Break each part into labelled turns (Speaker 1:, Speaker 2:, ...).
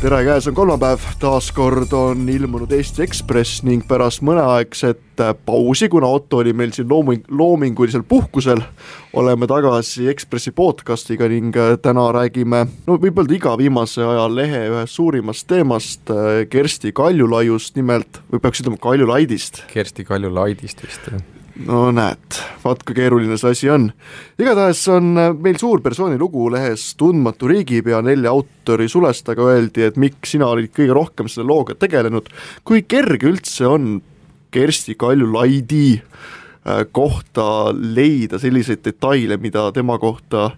Speaker 1: tere, käes on kolmapäev, taas kord on ilmunud Eesti Ekspress ning pärast mõneaegset pausi, kuna Otto oli meil siin looming, loomingulisel puhkusel, oleme tagasi Ekspressi podcastiga ning täna räägime, no võib öelda iga viimase aja lehe ühest suurimast teemast, Kersti Kaljulaiust. Nimelt, või peaks ütlema Kaljulaidist.
Speaker 2: Kersti Kaljulaidist vist, jah
Speaker 1: no näed, vaat kui keeruline see asi on. igatahes on meil suur persooni lugu lehes Tundmatu riigipea nelja autori sulestaga öeldi, et Mikk, sina olid kõige rohkem selle looga tegelenud. kui kerge üldse on Kersti Kaljulaidi äh, kohta leida selliseid detaile, mida tema kohta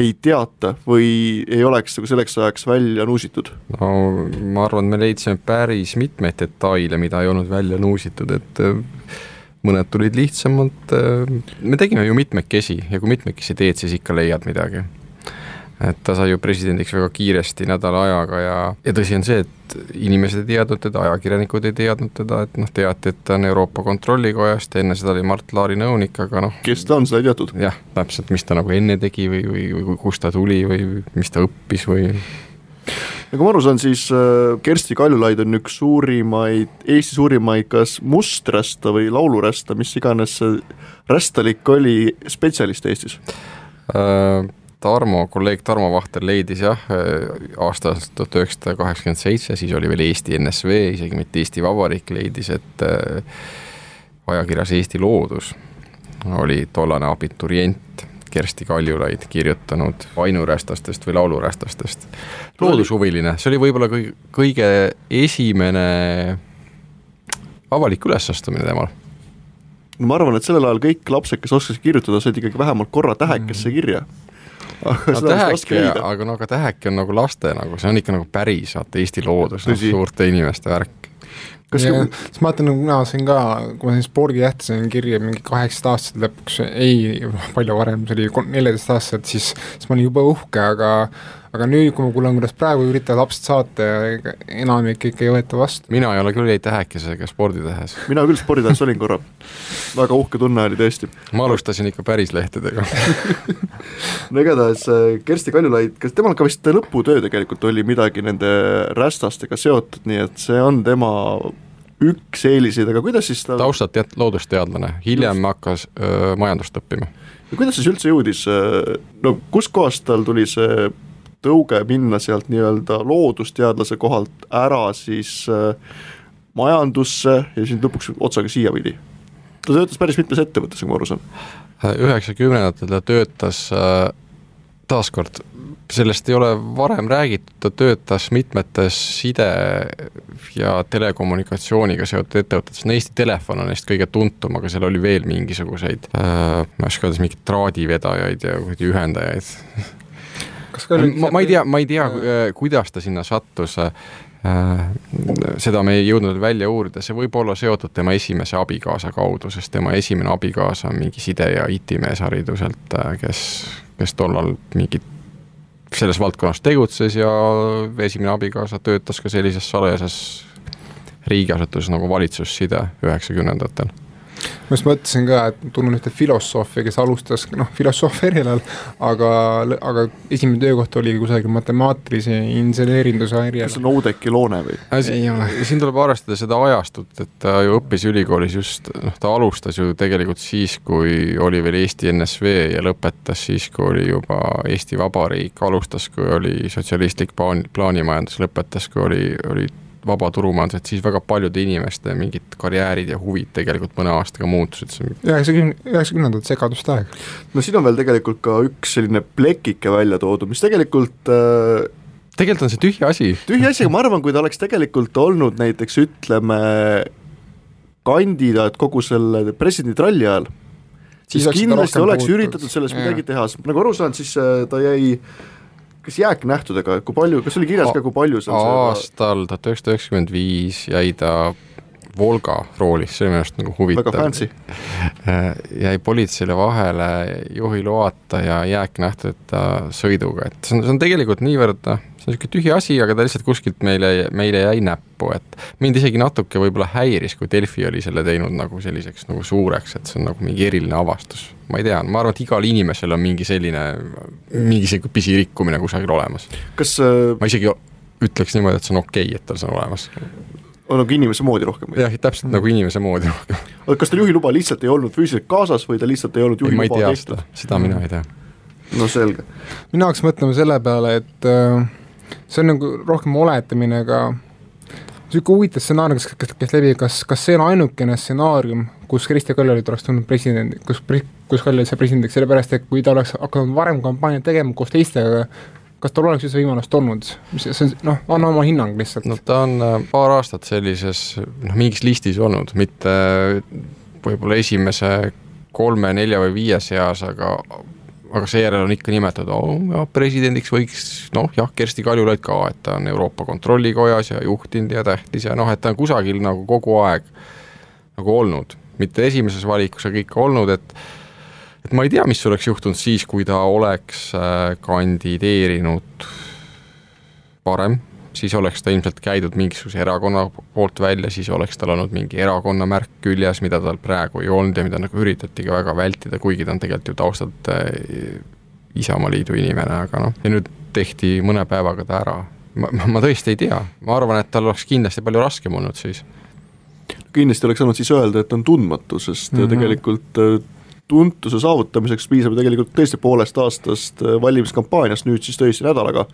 Speaker 1: ei teata või ei oleks nagu selleks ajaks välja nuusitud?
Speaker 2: no ma arvan, me leidsime päris mitmeid detaile, mida ei olnud välja nuusitud, et mõned tulid lihtsamalt, me tegime ju mitmekesi ja kui mitmekesi teed, siis ikka leiad midagi. et ta sai ju presidendiks väga kiiresti nädala ajaga ja, ja tõsi on see, et inimesed ei teadnud teda, ajakirjanikud ei teadnud teda, et noh, teati, et ta on Euroopa Kontrollikojast ja enne seda oli Mart Laari nõunik, aga noh.
Speaker 1: kes ta on, seda ei teatud.
Speaker 2: jah, täpselt, mis ta nagu enne tegi või, või, või kust ta tuli või mis ta õppis või
Speaker 1: kui ma aru saan, siis äh, Kersti Kaljulaid on üks suurimaid, Eesti suurimaid kas musträsta või laulurästa, mis iganes see rästalik oli, spetsialist Eestis
Speaker 2: äh,? Tarmo, kolleeg Tarmo Vahter leidis jah, aastal tuhat üheksasada kaheksakümmend seitse, siis oli veel Eesti NSV, isegi mitte Eesti Vabariik, leidis, et äh, ajakirjas Eesti Loodus oli tollane abiturient Kersti Kaljulaid kirjutanud ainurästastest või laulurästastest. loodushuviline, see oli võib-olla kõige, kõige esimene avalik ülesastumine temal.
Speaker 1: No ma arvan, et sellel ajal kõik lapsed, kes oskasid kirjutada, said ikkagi vähemalt korra tähekesse mm. kirja.
Speaker 2: Aga no, täheke, aga no aga täheke on nagu laste nagu, see on ikka nagu päris, vaata Eesti loodus, noh, suurte inimeste värk
Speaker 3: kas ja, siis ma vaatan, nagu mina sain ka, kui ma sain sporditähte sain kirja mingi kaheksateist aastaselt lõpuks, ei, palju varem, see oli neljateist aastaselt, siis, siis ma olin jube uhke, aga aga nüüd, kui ma kuulen, kuidas praegu üritavad lapsed saata ja enamik ikka ei võeta vastu.
Speaker 2: mina ei ole küll ei tähekesega sporditähes.
Speaker 1: mina küll sporditähes olin korra, väga uhke tunne oli tõesti.
Speaker 2: ma alustasin ikka päris lehtedega
Speaker 1: no igatahes äh, Kersti Kaljulaid, kas temal ka vist lõputöö tegelikult oli midagi nende rästastega seotud, nii et see on tema üks eeliseid, aga kuidas siis ta
Speaker 2: taustalt tead-, loodusteadlane, hiljem Just. hakkas öö, majandust õppima.
Speaker 1: ja kuidas siis üldse jõudis, no kuskohast tal tuli see tõuge minna sealt nii-öelda loodusteadlase kohalt ära siis äh, majandusse ja siis lõpuks otsaga siia pidi. ta töötas päris mitmes ettevõttes, kui ma aru saan.
Speaker 2: üheksakümnendatel ta töötas äh, taaskord, sellest ei ole varem räägitud, ta töötas mitmetes side- ja telekommunikatsiooniga seotud ettevõtetes, no Eesti Telefon on neist kõige tuntum, aga seal oli veel mingisuguseid äh,, ma ei oska öelda, mingeid traadivedajaid ja ühendajaid ma, ma ei tea, ma ei tea, äh, kuidas ta sinna sattus äh, seda me ei jõudnud välja uurida, see võib olla seotud tema esimese abikaasa kaudu, sest tema esimene abikaasa on mingi side- ja IT-mees hariduselt, kes, kes tollal mingit selles valdkonnas tegutses ja esimene abikaasa töötas ka sellises salajases riigiasutuses nagu valitsusside üheksakümnendatel
Speaker 3: ma just mõtlesin ka, et tunnen ühte filosoofi, kes alustas noh, filosoofi erialal, aga, aga esimene töökoht oli kusagil matemaatilise inseneerinduse erialal.
Speaker 1: kas see on Oudekki Loone või?
Speaker 3: ei ole.
Speaker 2: siin tuleb arvestada seda ajastut, et ta ju õppis ülikoolis just, noh, ta alustas ju tegelikult siis, kui oli veel Eesti NSV ja lõpetas siis, kui oli juba Eesti Vabariik, alustas, kui oli sotsialistlik plaan, plaanimajandus, lõpetas, kui oli, oli vaba turumajandus, et siis väga paljude inimeste mingid karjäärid ja huvid tegelikult mõne aastaga muutusid.
Speaker 3: üheksakümne, üheksakümnendate segaduste aeg.
Speaker 1: no siin on veel tegelikult ka üks selline plekike välja toodud, mis tegelikult äh,
Speaker 2: tegelikult on see tühi asi.
Speaker 1: tühi asi, aga ma arvan, kui ta oleks tegelikult olnud näiteks ütleme, kandidaat kogu selle presidenditralli ajal, siis, kindlasti oleks puutud. üritatud sellest midagi teha, nagu aru saan, siis äh, ta jäi äh, kas jääknähtudega, kui palju, kas oli kirjas ka, kui palju
Speaker 2: seal aastal tuhat üheksasada üheksakümmend viis jäi ta Volga roolis, see oli minu arust nagu huvitav.
Speaker 1: fancy
Speaker 2: jäi politseile vahele juhi loata ja jääknähtudeta sõiduga, et see on, see on tegelikult niivõrd noh, see on niisugune tühi asi, aga ta lihtsalt kuskilt meile, meile jäi näppu, et mind isegi natuke võib-olla häiris, kui Delfi oli selle teinud nagu selliseks nagu suureks, et see on nagu mingi eriline avastus ma ei tea, ma arvan, et igal inimesel on mingi selline, mingi sihuke pisirikkumine kusagil olemas.
Speaker 1: kas äh,
Speaker 2: ma isegi ütleks niimoodi, et see on okei okay,, et tal see on olemas.
Speaker 1: On nagu inimese moodi rohkem?
Speaker 2: jah, täpselt nagu inimese moodi rohkem.
Speaker 1: aga kas tal juhiluba lihtsalt ei olnud füüsiliselt kaasas või ta lihtsalt ei olnud juhiluba
Speaker 2: tehtud? seda, seda mina ei tea.
Speaker 1: no selge.
Speaker 3: mina hakkasin mõtlema selle peale, et äh, see on nagu rohkem oletamine, aga niisugune huvitav stsenaarium, kes, kes, kes läbi, kas, kas see on ainukene stsenaarium, kus Kristi Kaljulaid oleks tulnud presidendi, kus, kus Kaljulaid sai presidendiks, sellepärast et kui ta oleks hakanud varem kampaaniat tegema koos teistega, kas tal oleks üldse võimalust olnud, see on, noh, anna oma hinnang lihtsalt.
Speaker 2: no ta on äh, paar aastat sellises noh, mingis listis olnud, mitte võib-olla esimese kolme-nelja või viie seas, aga aga seejärel on ikka nimetatud, oh presidendiks võiks noh, jah, Kersti Kaljulaid ka, et ta on Euroopa Kontrollikojas ja juhtinud ja tähtis ja noh, et ta on kusagil nagu kogu aeg nagu olnud, mitte esimeses valikus, aga ikka olnud, et et ma ei tea, mis oleks juhtunud siis, kui ta oleks äh, kandideerinud varem siis oleks ta ilmselt käidud mingisuguse erakonna poolt välja, siis oleks tal olnud mingi erakonna märk küljes, mida tal praegu ei olnud ja mida nagu üritati ka väga vältida, kuigi ta on tegelikult ju taustalt äh, Isamaaliidu inimene, aga noh, ja nüüd tehti mõne päevaga ta ära. ma, ma tõesti ei tea, ma arvan, et tal oleks kindlasti palju raskem olnud siis.
Speaker 1: kindlasti oleks saanud siis öelda, et on tundmatu, sest mm -hmm. tegelikult äh, tuntuse saavutamiseks piisab tegelikult tõesti poolest aastast äh, valimiskampaaniast, nüüd siis tõesti nädalaga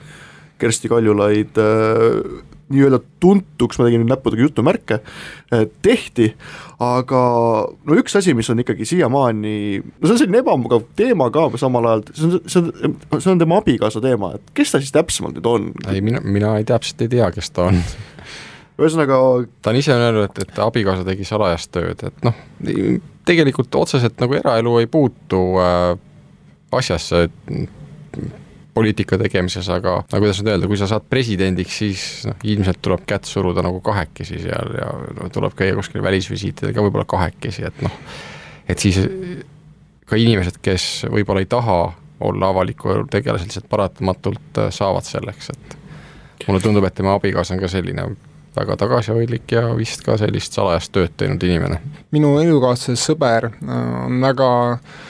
Speaker 1: Kersti Kaljulaid äh, nii-öelda tuntuks, ma tegin nüüd näppudega jutumärke, äh, tehti, aga no üks asi, mis on ikkagi siiamaani, no see on selline ebamugav teema ka samal ajal, see on, see on, see on tema abikaasa teema, et kes ta siis täpsemalt nüüd on?
Speaker 2: ei, mina, mina ei täpselt ei tea, kes ta on
Speaker 1: ühesõnaga
Speaker 2: ta on ise öelnud, et, et abikaasa tegi salajast tööd, et noh, tegelikult otseselt nagu eraelu ei puutu äh, asjasse, et poliitika tegemises, aga, aga kuidas nüüd öelda, kui sa saad presidendiks, siis noh, ilmselt tuleb kätt suruda nagu kahekesi seal ja no, tuleb käia kuskil välisvisiitidega võib-olla kahekesi, et noh, et siis ka inimesed, kes võib-olla ei taha olla avaliku elu tegelased, lihtsalt paratamatult äh, saavad selleks, et mulle tundub, et tema abikaasa on ka selline väga tagasihoidlik ja vist ka sellist salajast tööd teinud inimene.
Speaker 3: minu elukaaslase sõber äh, on väga äh,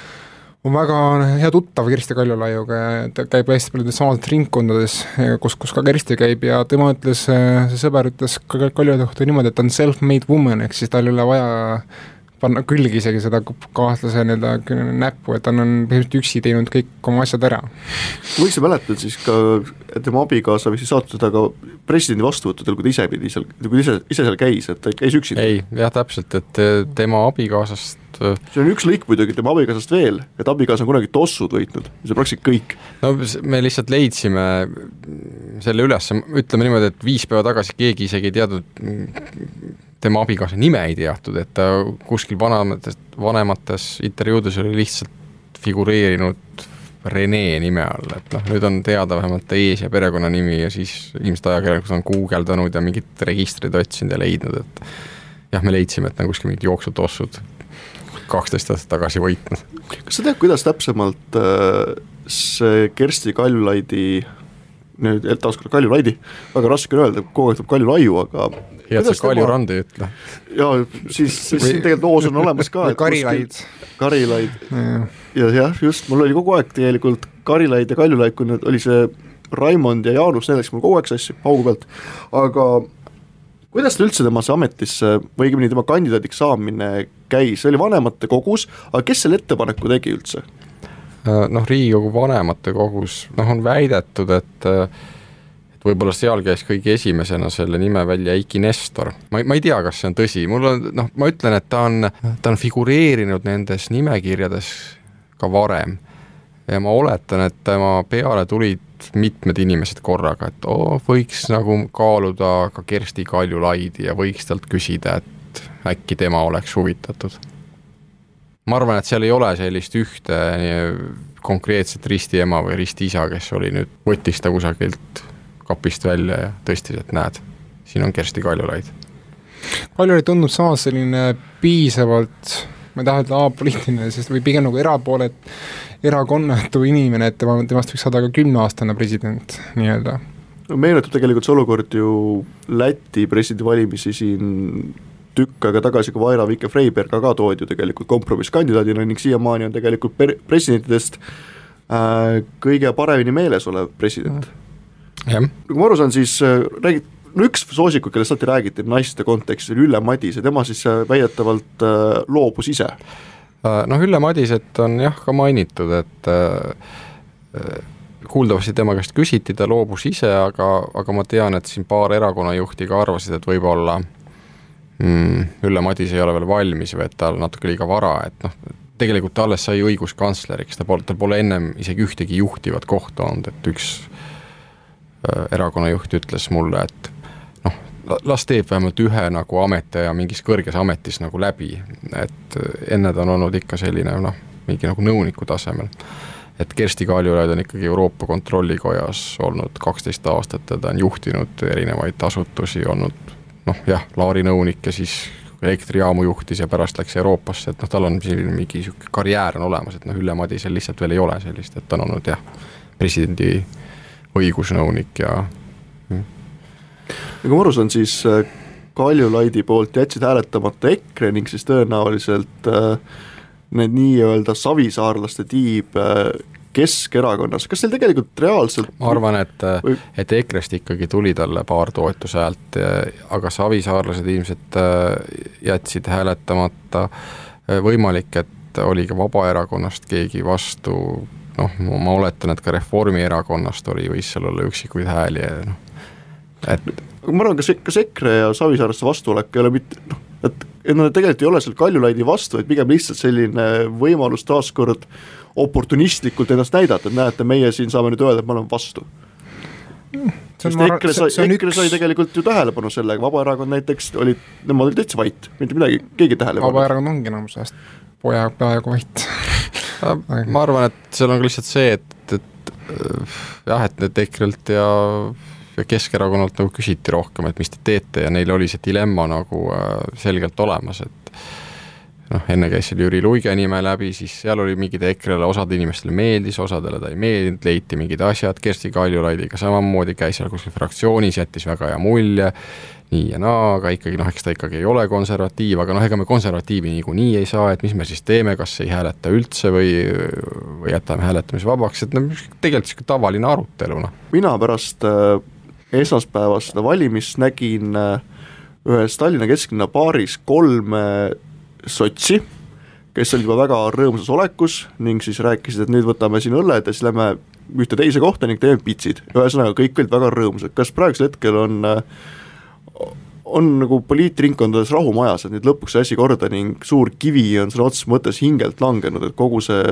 Speaker 3: on väga hea tuttav Kersti Kaljulaiuga ja ta käib hästi paljudes samades ringkondades, kus, kus ka Kersti käib ja tema ütles, see sõber ütles Kaljulaidi kohta niimoodi, et ta on self-made woman, ehk siis tal ei ole vaja panna külge isegi seda kaaslase nii-öelda näppu, et ta on põhimõtteliselt üksi teinud kõik oma asjad ära.
Speaker 1: võiks sa mäletad siis ka, et tema abikaasa võis siis saata teda ka presidendi vastuvõttudel, kui ta ise pidi seal, kui ta ise, ise seal käis, et ta käis üksi?
Speaker 2: ei, jah, täpselt, et tema abikaasast
Speaker 1: see on üks lõik muidugi tema abikaasast veel, et abikaasa on kunagi tossud võitnud, see on praktiliselt kõik.
Speaker 2: no me lihtsalt leidsime selle üles, ütleme niimoodi, et viis päeva tagasi keegi isegi ei teadnud tema abikaasa nime ei teatud, et ta kuskil vanemates, vanemates intervjuudes oli lihtsalt figureerinud Rene nime all, et noh, nüüd on teada vähemalt ta ees- ja perekonnanimi ja siis ilmselt ajakirjanikud on guugeldanud ja mingit registrit otsinud ja leidnud, et jah, me leidsime, et ta on kuskil mingid jooksutossud kaksteist aastat tagasi võitnud.
Speaker 1: kas sa tead, kuidas täpsemalt äh, see Kersti Kaljulaidi nüüd taaskord Kaljulaidi, väga raske on öelda, kogu aeg tuleb Kaljulaiu, aga
Speaker 2: hea, et sa Kaljurand ei ütle.
Speaker 1: jaa, siis, siis tegelikult hoos on olemas ka
Speaker 3: Karilaid.
Speaker 1: Karilaid ja jah, just, mul oli kogu aeg tegelikult Karilaid ja Kaljulaid, kui nüüd oli see Raimond ja Jaanus, need läks mul kogu aeg sassi paugu pealt, aga kuidas ta üldse temasse ametisse või õigemini tema kandidaadiks saamine käis, see oli vanematekogus, aga kes selle ettepaneku tegi üldse?
Speaker 2: Äh, noh, Riigikogu vanematekogus noh, on väidetud, et äh, et võib-olla seal käis kõige esimesena selle nime välja Eiki Nestor. ma ei, ma ei tea, kas see on tõsi, mul on noh, ma ütlen, et ta on, ta on figureerinud nendes nimekirjades ka varem. ja ma oletan, et tema peale tulid mitmed inimesed korraga, et oo võiks nagu kaaluda ka Kersti Kaljulaidi ja võiks talt küsida, et äkki tema oleks huvitatud ma arvan, et seal ei ole sellist ühte konkreetset ristiema või ristiisa, kes oli nüüd, võttis ta kusagilt kapist välja ja tõstis, et näed, siin on Kersti Kaljulaid.
Speaker 3: Kaljulaid tundub samas selline piisavalt, ma ei taha öelda apoliitiline, sest või pigem nagu erapoolet, erakonnatu inimene, et tema, temast võiks saada ka kümneaastane president nii-öelda
Speaker 1: no meenutab tegelikult see olukord ju Läti presidendivalimisi siin tükk aega tagasi, kui Vaira Vike-Freiberg ka toodi ju tegelikult kompromisskandidaadina ning siiamaani on tegelikult per-, presidentidest äh, kõige paremini meeles olev president.
Speaker 2: jah,
Speaker 1: nagu ma aru saan, siis äh, räägid, no üks soosikuid, kellest alati räägiti naiste kontekstis oli Ülle Madise, tema siis äh, väidetavalt äh, loobus ise.
Speaker 2: noh Ülle Madiset on jah ka mainitud, et äh, kuuldavasti tema käest küsiti, ta loobus ise, aga, aga ma tean, et siin paar erakonnajuhti ka arvasid, et võib-olla mm, Ülle Madise ei ole veel valmis või et tal natuke liiga vara, et noh, tegelikult ta alles sai õiguskantsleriks, ta pole, tal pole ennem isegi ühtegi juhtivat kohta olnud, et üks äh, erakonnajuht ütles mulle, et noh, las teeb vähemalt ühe nagu ametiaja mingis kõrges ametis nagu läbi, et enne ta on olnud ikka selline noh, mingi nagu nõuniku tasemel. Et Kersti Kaljulaid on ikkagi Euroopa Kontrollikojas olnud kaksteist aastat ja ta on juhtinud erinevaid asutusi, olnud noh jah, Laari nõunik ja siis elektrijaamu juhtis ja pärast läks Euroopasse, et noh, tal on selline mingi niisugune karjäär on olemas, et noh, Ülle Madisel lihtsalt veel ei ole sellist, et ta on olnud jah, presidendi õigusnõunik ja
Speaker 1: nagu ma aru saan, siis äh, Kaljulaidi poolt jätsid hääletamata EKRE ning siis tõenäoliselt äh, need nii-öelda savisaarlaste tiib äh, Keskerakonnas, kas neil tegelikult reaalselt
Speaker 2: ma arvan, et
Speaker 1: Või-,
Speaker 2: et EKRE-st ikkagi tuli talle paar toetushäält, aga savisaarlased ilmselt äh, jätsid hääletamata, võimalik, et oli ka Vabaerakonnast keegi vastu, noh, ma oletan, et ka Reformierakonnast oli, võis seal olla üksikuid hääli noh, et
Speaker 1: ma arvan, kas, kas EKRE ja Savisaaresse vastuolek ei ole mitte noh, et, et nad tegelikult ei ole seal Kaljulaidi vastu, vaid pigem lihtsalt selline võimalus taaskord oportunistlikult ennast näidata, et näete, meie siin saame nüüd öelda, et me oleme vastu. sest EKRE sai, EKRE sai tegelikult ju tähelepanu sellega, Vabaerakond näiteks olid, nemad olid täitsa vait, mitte midagi, keegi ei tähele pannud.
Speaker 3: Vabaerakond ongi enamus ajast poja peaaegu vait.
Speaker 2: ma arvan, et seal on ka lihtsalt see, et, et jah, et need EKRE-lt ja ja Keskerakonnalt nagu küsiti rohkem, et mis te teete ja neil oli see dilemma nagu äh, selgelt olemas, et noh, enne käis seal Jüri Luige nime läbi, siis seal oli mingid EKRE-le, osad inimestele meeldis, osadele ta ei meeldinud, leiti mingid asjad, Kersti Kaljulaidiga samamoodi käis seal kuskil fraktsioonis, jättis väga hea mulje, nii ja naa, aga ikkagi noh, eks ta ikkagi ei ole konservatiiv, aga noh, ega me konservatiivi niikuinii ei saa, et mis me siis teeme, kas ei hääleta üldse või, või jätame hääletamise vabaks, et no tegelikult niisugune tavaline arutelu noh.
Speaker 1: mina pärast äh, esmaspäevast seda valimist nägin äh, ühes Tallinna kesklinna baaris kolme sotsi, kes olid juba väga rõõmsas olekus ning siis rääkisid, et nüüd võtame siin õlled ja siis lähme ühte teise kohta ning teeme pitsid. ühesõnaga, kõik olid väga rõõmsad, kas praegusel hetkel on äh, on nagu poliitringkondades rahu majas, et nüüd lõpuks sai asi korda ning suur kivi on sõna otseses mõttes hingelt langenud, et kogu see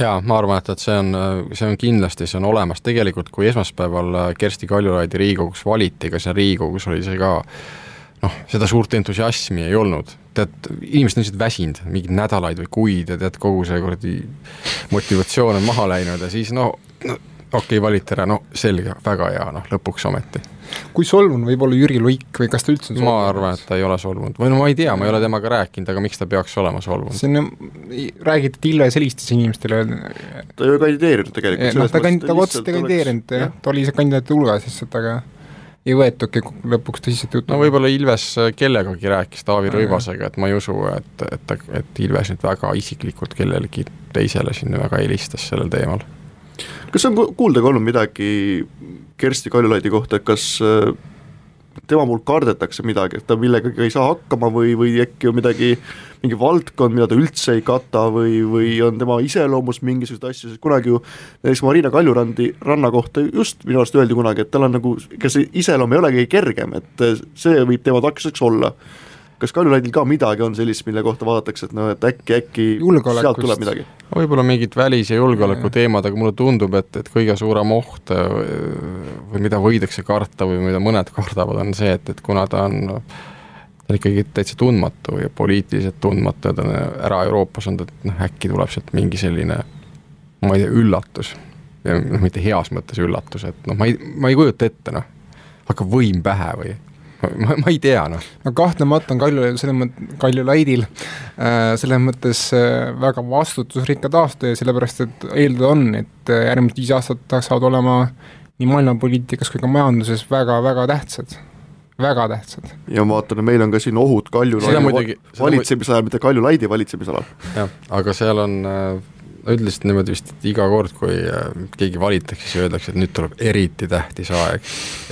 Speaker 2: jaa, ma arvan, et, et see on, see on kindlasti, see on olemas, tegelikult kui esmaspäeval äh, Kersti Kaljulaidi Riigikogus valiti, ega seal Riigikogus oli see ka noh, seda suurt entusiasmi ei olnud, tead, inimesed on lihtsalt väsinud mingeid nädalaid või kuid ja tead, kogu see kuradi motivatsioon on maha läinud ja siis no, no okei okay,, valiti ära, no selge, väga hea, noh lõpuks ometi.
Speaker 3: kui solvunud võib olla Jüri Luik või kas ta üldse on
Speaker 2: ma arvan, et ta ei ole solvunud või no ma ei tea, ma ei ole temaga rääkinud, aga miks ta peaks olema solvunud?
Speaker 3: see on, räägiti, et Ilves helistas inimestele,
Speaker 1: ta ju ei kandideerinud tegelikult.
Speaker 3: noh, ta kand-, ta otseselt ei kandideerinud jah, ta oli see kandidaatide hulgas lihtsalt, aga ei võetudki lõpuks tõsiselt juttu.
Speaker 2: no võib-olla Ilves kellegagi rääkis Taavi Rõivasega, et ma ei usu, et, et ta, et Ilves nüüd väga isiklikult kellelegi teisele sinna väga helistas sellel teemal.
Speaker 1: Kas on ku- kuulda ka olnud midagi Kersti Kaljulaidi kohta, et kas äh, tema puhul kardetakse midagi, et ta millegagi ei saa hakkama või, või äkki on midagi, mingi valdkond, mida ta üldse ei kata või, või on tema iseloomus mingisuguseid asju, sest kunagi ju näiteks Marina Kaljurandi ranna kohta just minu arust öeldi kunagi, et tal on nagu, ega see iseloom ei olegi kergem, et see võib tema takistuseks olla kas Kaljulaidil ka midagi on sellist, mille kohta vaadatakse, et no et äkki, äkki sealt tuleb midagi?
Speaker 2: võib-olla mingid välis- ja julgeolekuteemad, aga mulle tundub, et, et kõige suurem oht äh, või mida võidakse karta või mida mõned kardavad, on see, et, et kuna ta on ta on ikkagi täitsa tundmatu ja poliitiliselt tundmatu ja ta on ära Euroopas olnud, et noh, äkki tuleb sealt mingi selline ma ei tea, üllatus. ja noh, mitte heas mõttes üllatus, et noh, ma ei, ma ei kujuta ette, noh, hakkab võim pähe või ma, ma ei tea, noh.
Speaker 3: no kahtlemata on Kalju, selles mõttes, Kaljulaidil äh, selles mõttes äh, väga vastutusrikkad aastad ja sellepärast, et eeldada on, et äh, järgmised viis aastat saavad olema nii maailmapoliitikas kui ka majanduses väga-väga tähtsad, väga tähtsad.
Speaker 1: ja ma vaatan, et meil on ka siin ohud Kaljulaidi
Speaker 2: muidugi-
Speaker 1: valitsemisajal, mitte Kaljulaidi valitsemisalal.
Speaker 2: jah, aga seal on äh, no üldiselt niimoodi vist, et iga kord, kui äh, keegi valitakse, siis öeldakse, et nüüd tuleb eriti tähtis aeg.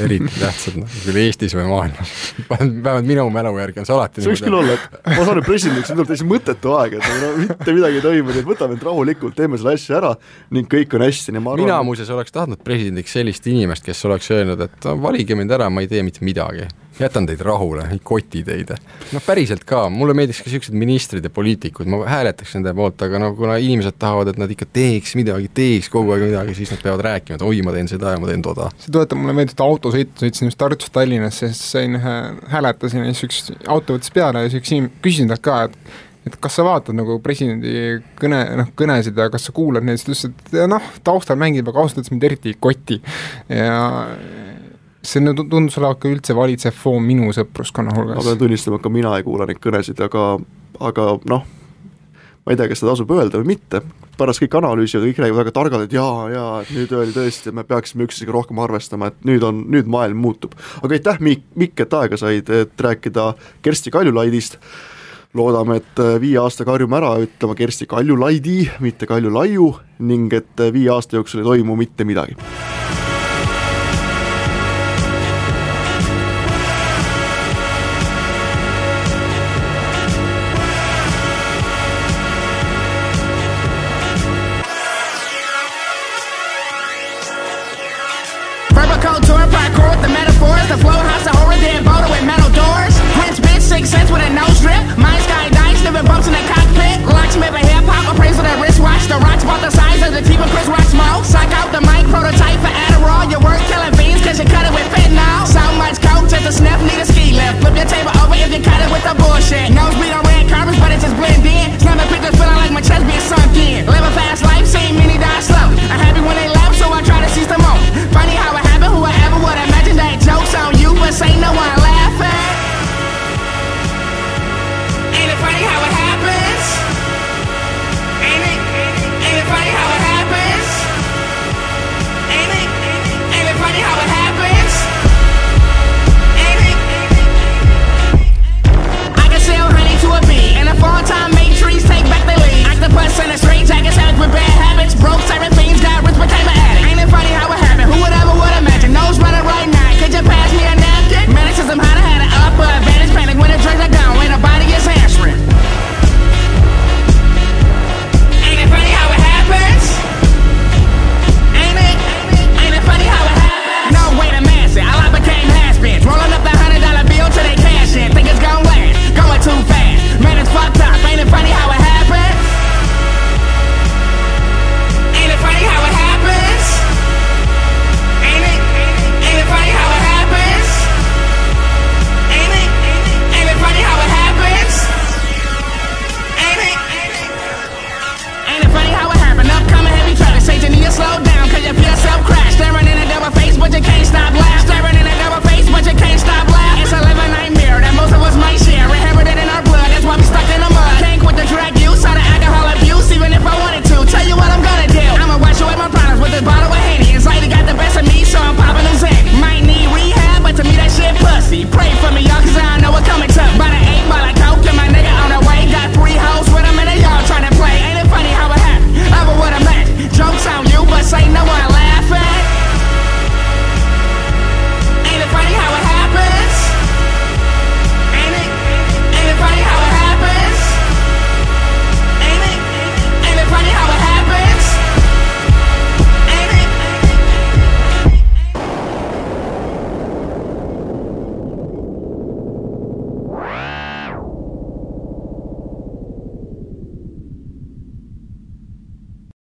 Speaker 2: eriti tähtsad, noh, küll Eestis või maailmas. vähemalt minu mälu järgi on see alati
Speaker 1: see võiks küll olla, et ma saan aru, presidendiks tuleb täiesti mõttetu aeg, et no mitte midagi ei toimu, nii et võtame nüüd rahulikult, teeme selle asja ära ning kõik on hästi, nii ma
Speaker 2: arvan mina muuseas oleks tahtnud presidendiks sellist inimest, kes oleks öelnud, et valige mind ära, ma ei tee mitte midagi jätan teid rahule, ei koti teid. noh, päriselt ka, mulle meeldiks ka niisugused ministrid ja poliitikud, ma hääletaks nende poolt, aga no kuna inimesed tahavad, et nad ikka teeks midagi, teeks kogu aeg midagi, siis nad peavad rääkima, et oi, ma teen seda ja ma teen toda.
Speaker 3: see tuletab mulle meelde, et autosõitu sõitsin just Tartust Tallinnasse, siis sain ühe, hääletasin ja siis üks auto võttis peale ja siis üks inimene, küsisin talt ka, et et kas sa vaatad nagu presidendi kõne, noh, kõnesid ja kas sa kuulad neid, siis ta ütles, et noh, taustal mängib, aga ausalt öeldes mind eriti ei koti. ja see nüüd tundus olevat ka üldse valitsev foon minu sõpruskonna hulgas.
Speaker 1: ma pean tunnistama, ka mina ei kuula neid kõnesid, aga, aga noh, ma ei tea, kas seda tasub öelda või mitte, pärast kõik analüüsivad, kõik räägivad väga targalt, et jaa, jaa, et nüüd öeldi tõesti, et me peaksime üksteisega rohkem arvestama, et nüüd on, nüüd maailm muutub. aga aitäh, Mikk, Mikk, et aega said, et rääkida Kersti Kaljulaidist, loodame, et äh, viie aastaga harjume ära ütlema Kersti Kaljulaidi, mitte Kaljulaiu, ning et äh, viie aasta jooksul ei toimu mitte midagi a flow house, a horror than boulder with metal doors. Prince bitch, six cents with a nose drip. Mine sky dice, living bumps in the cockpit. Locksmith, a hip hop appraisal, that wristwatch. The rocks about the size of the team of Chris Rock smoke. Psych out
Speaker 4: the mic, prototype for Adderall. Your work killing beans, cause you cut it with fentanyl. Sound much coke, just a sniff, need a ski lift. Flip your table over if you cut it with the bullshit. Nose beat on red carpets, but it's just blend in. Slamming pictures, feeling like my chest be sun.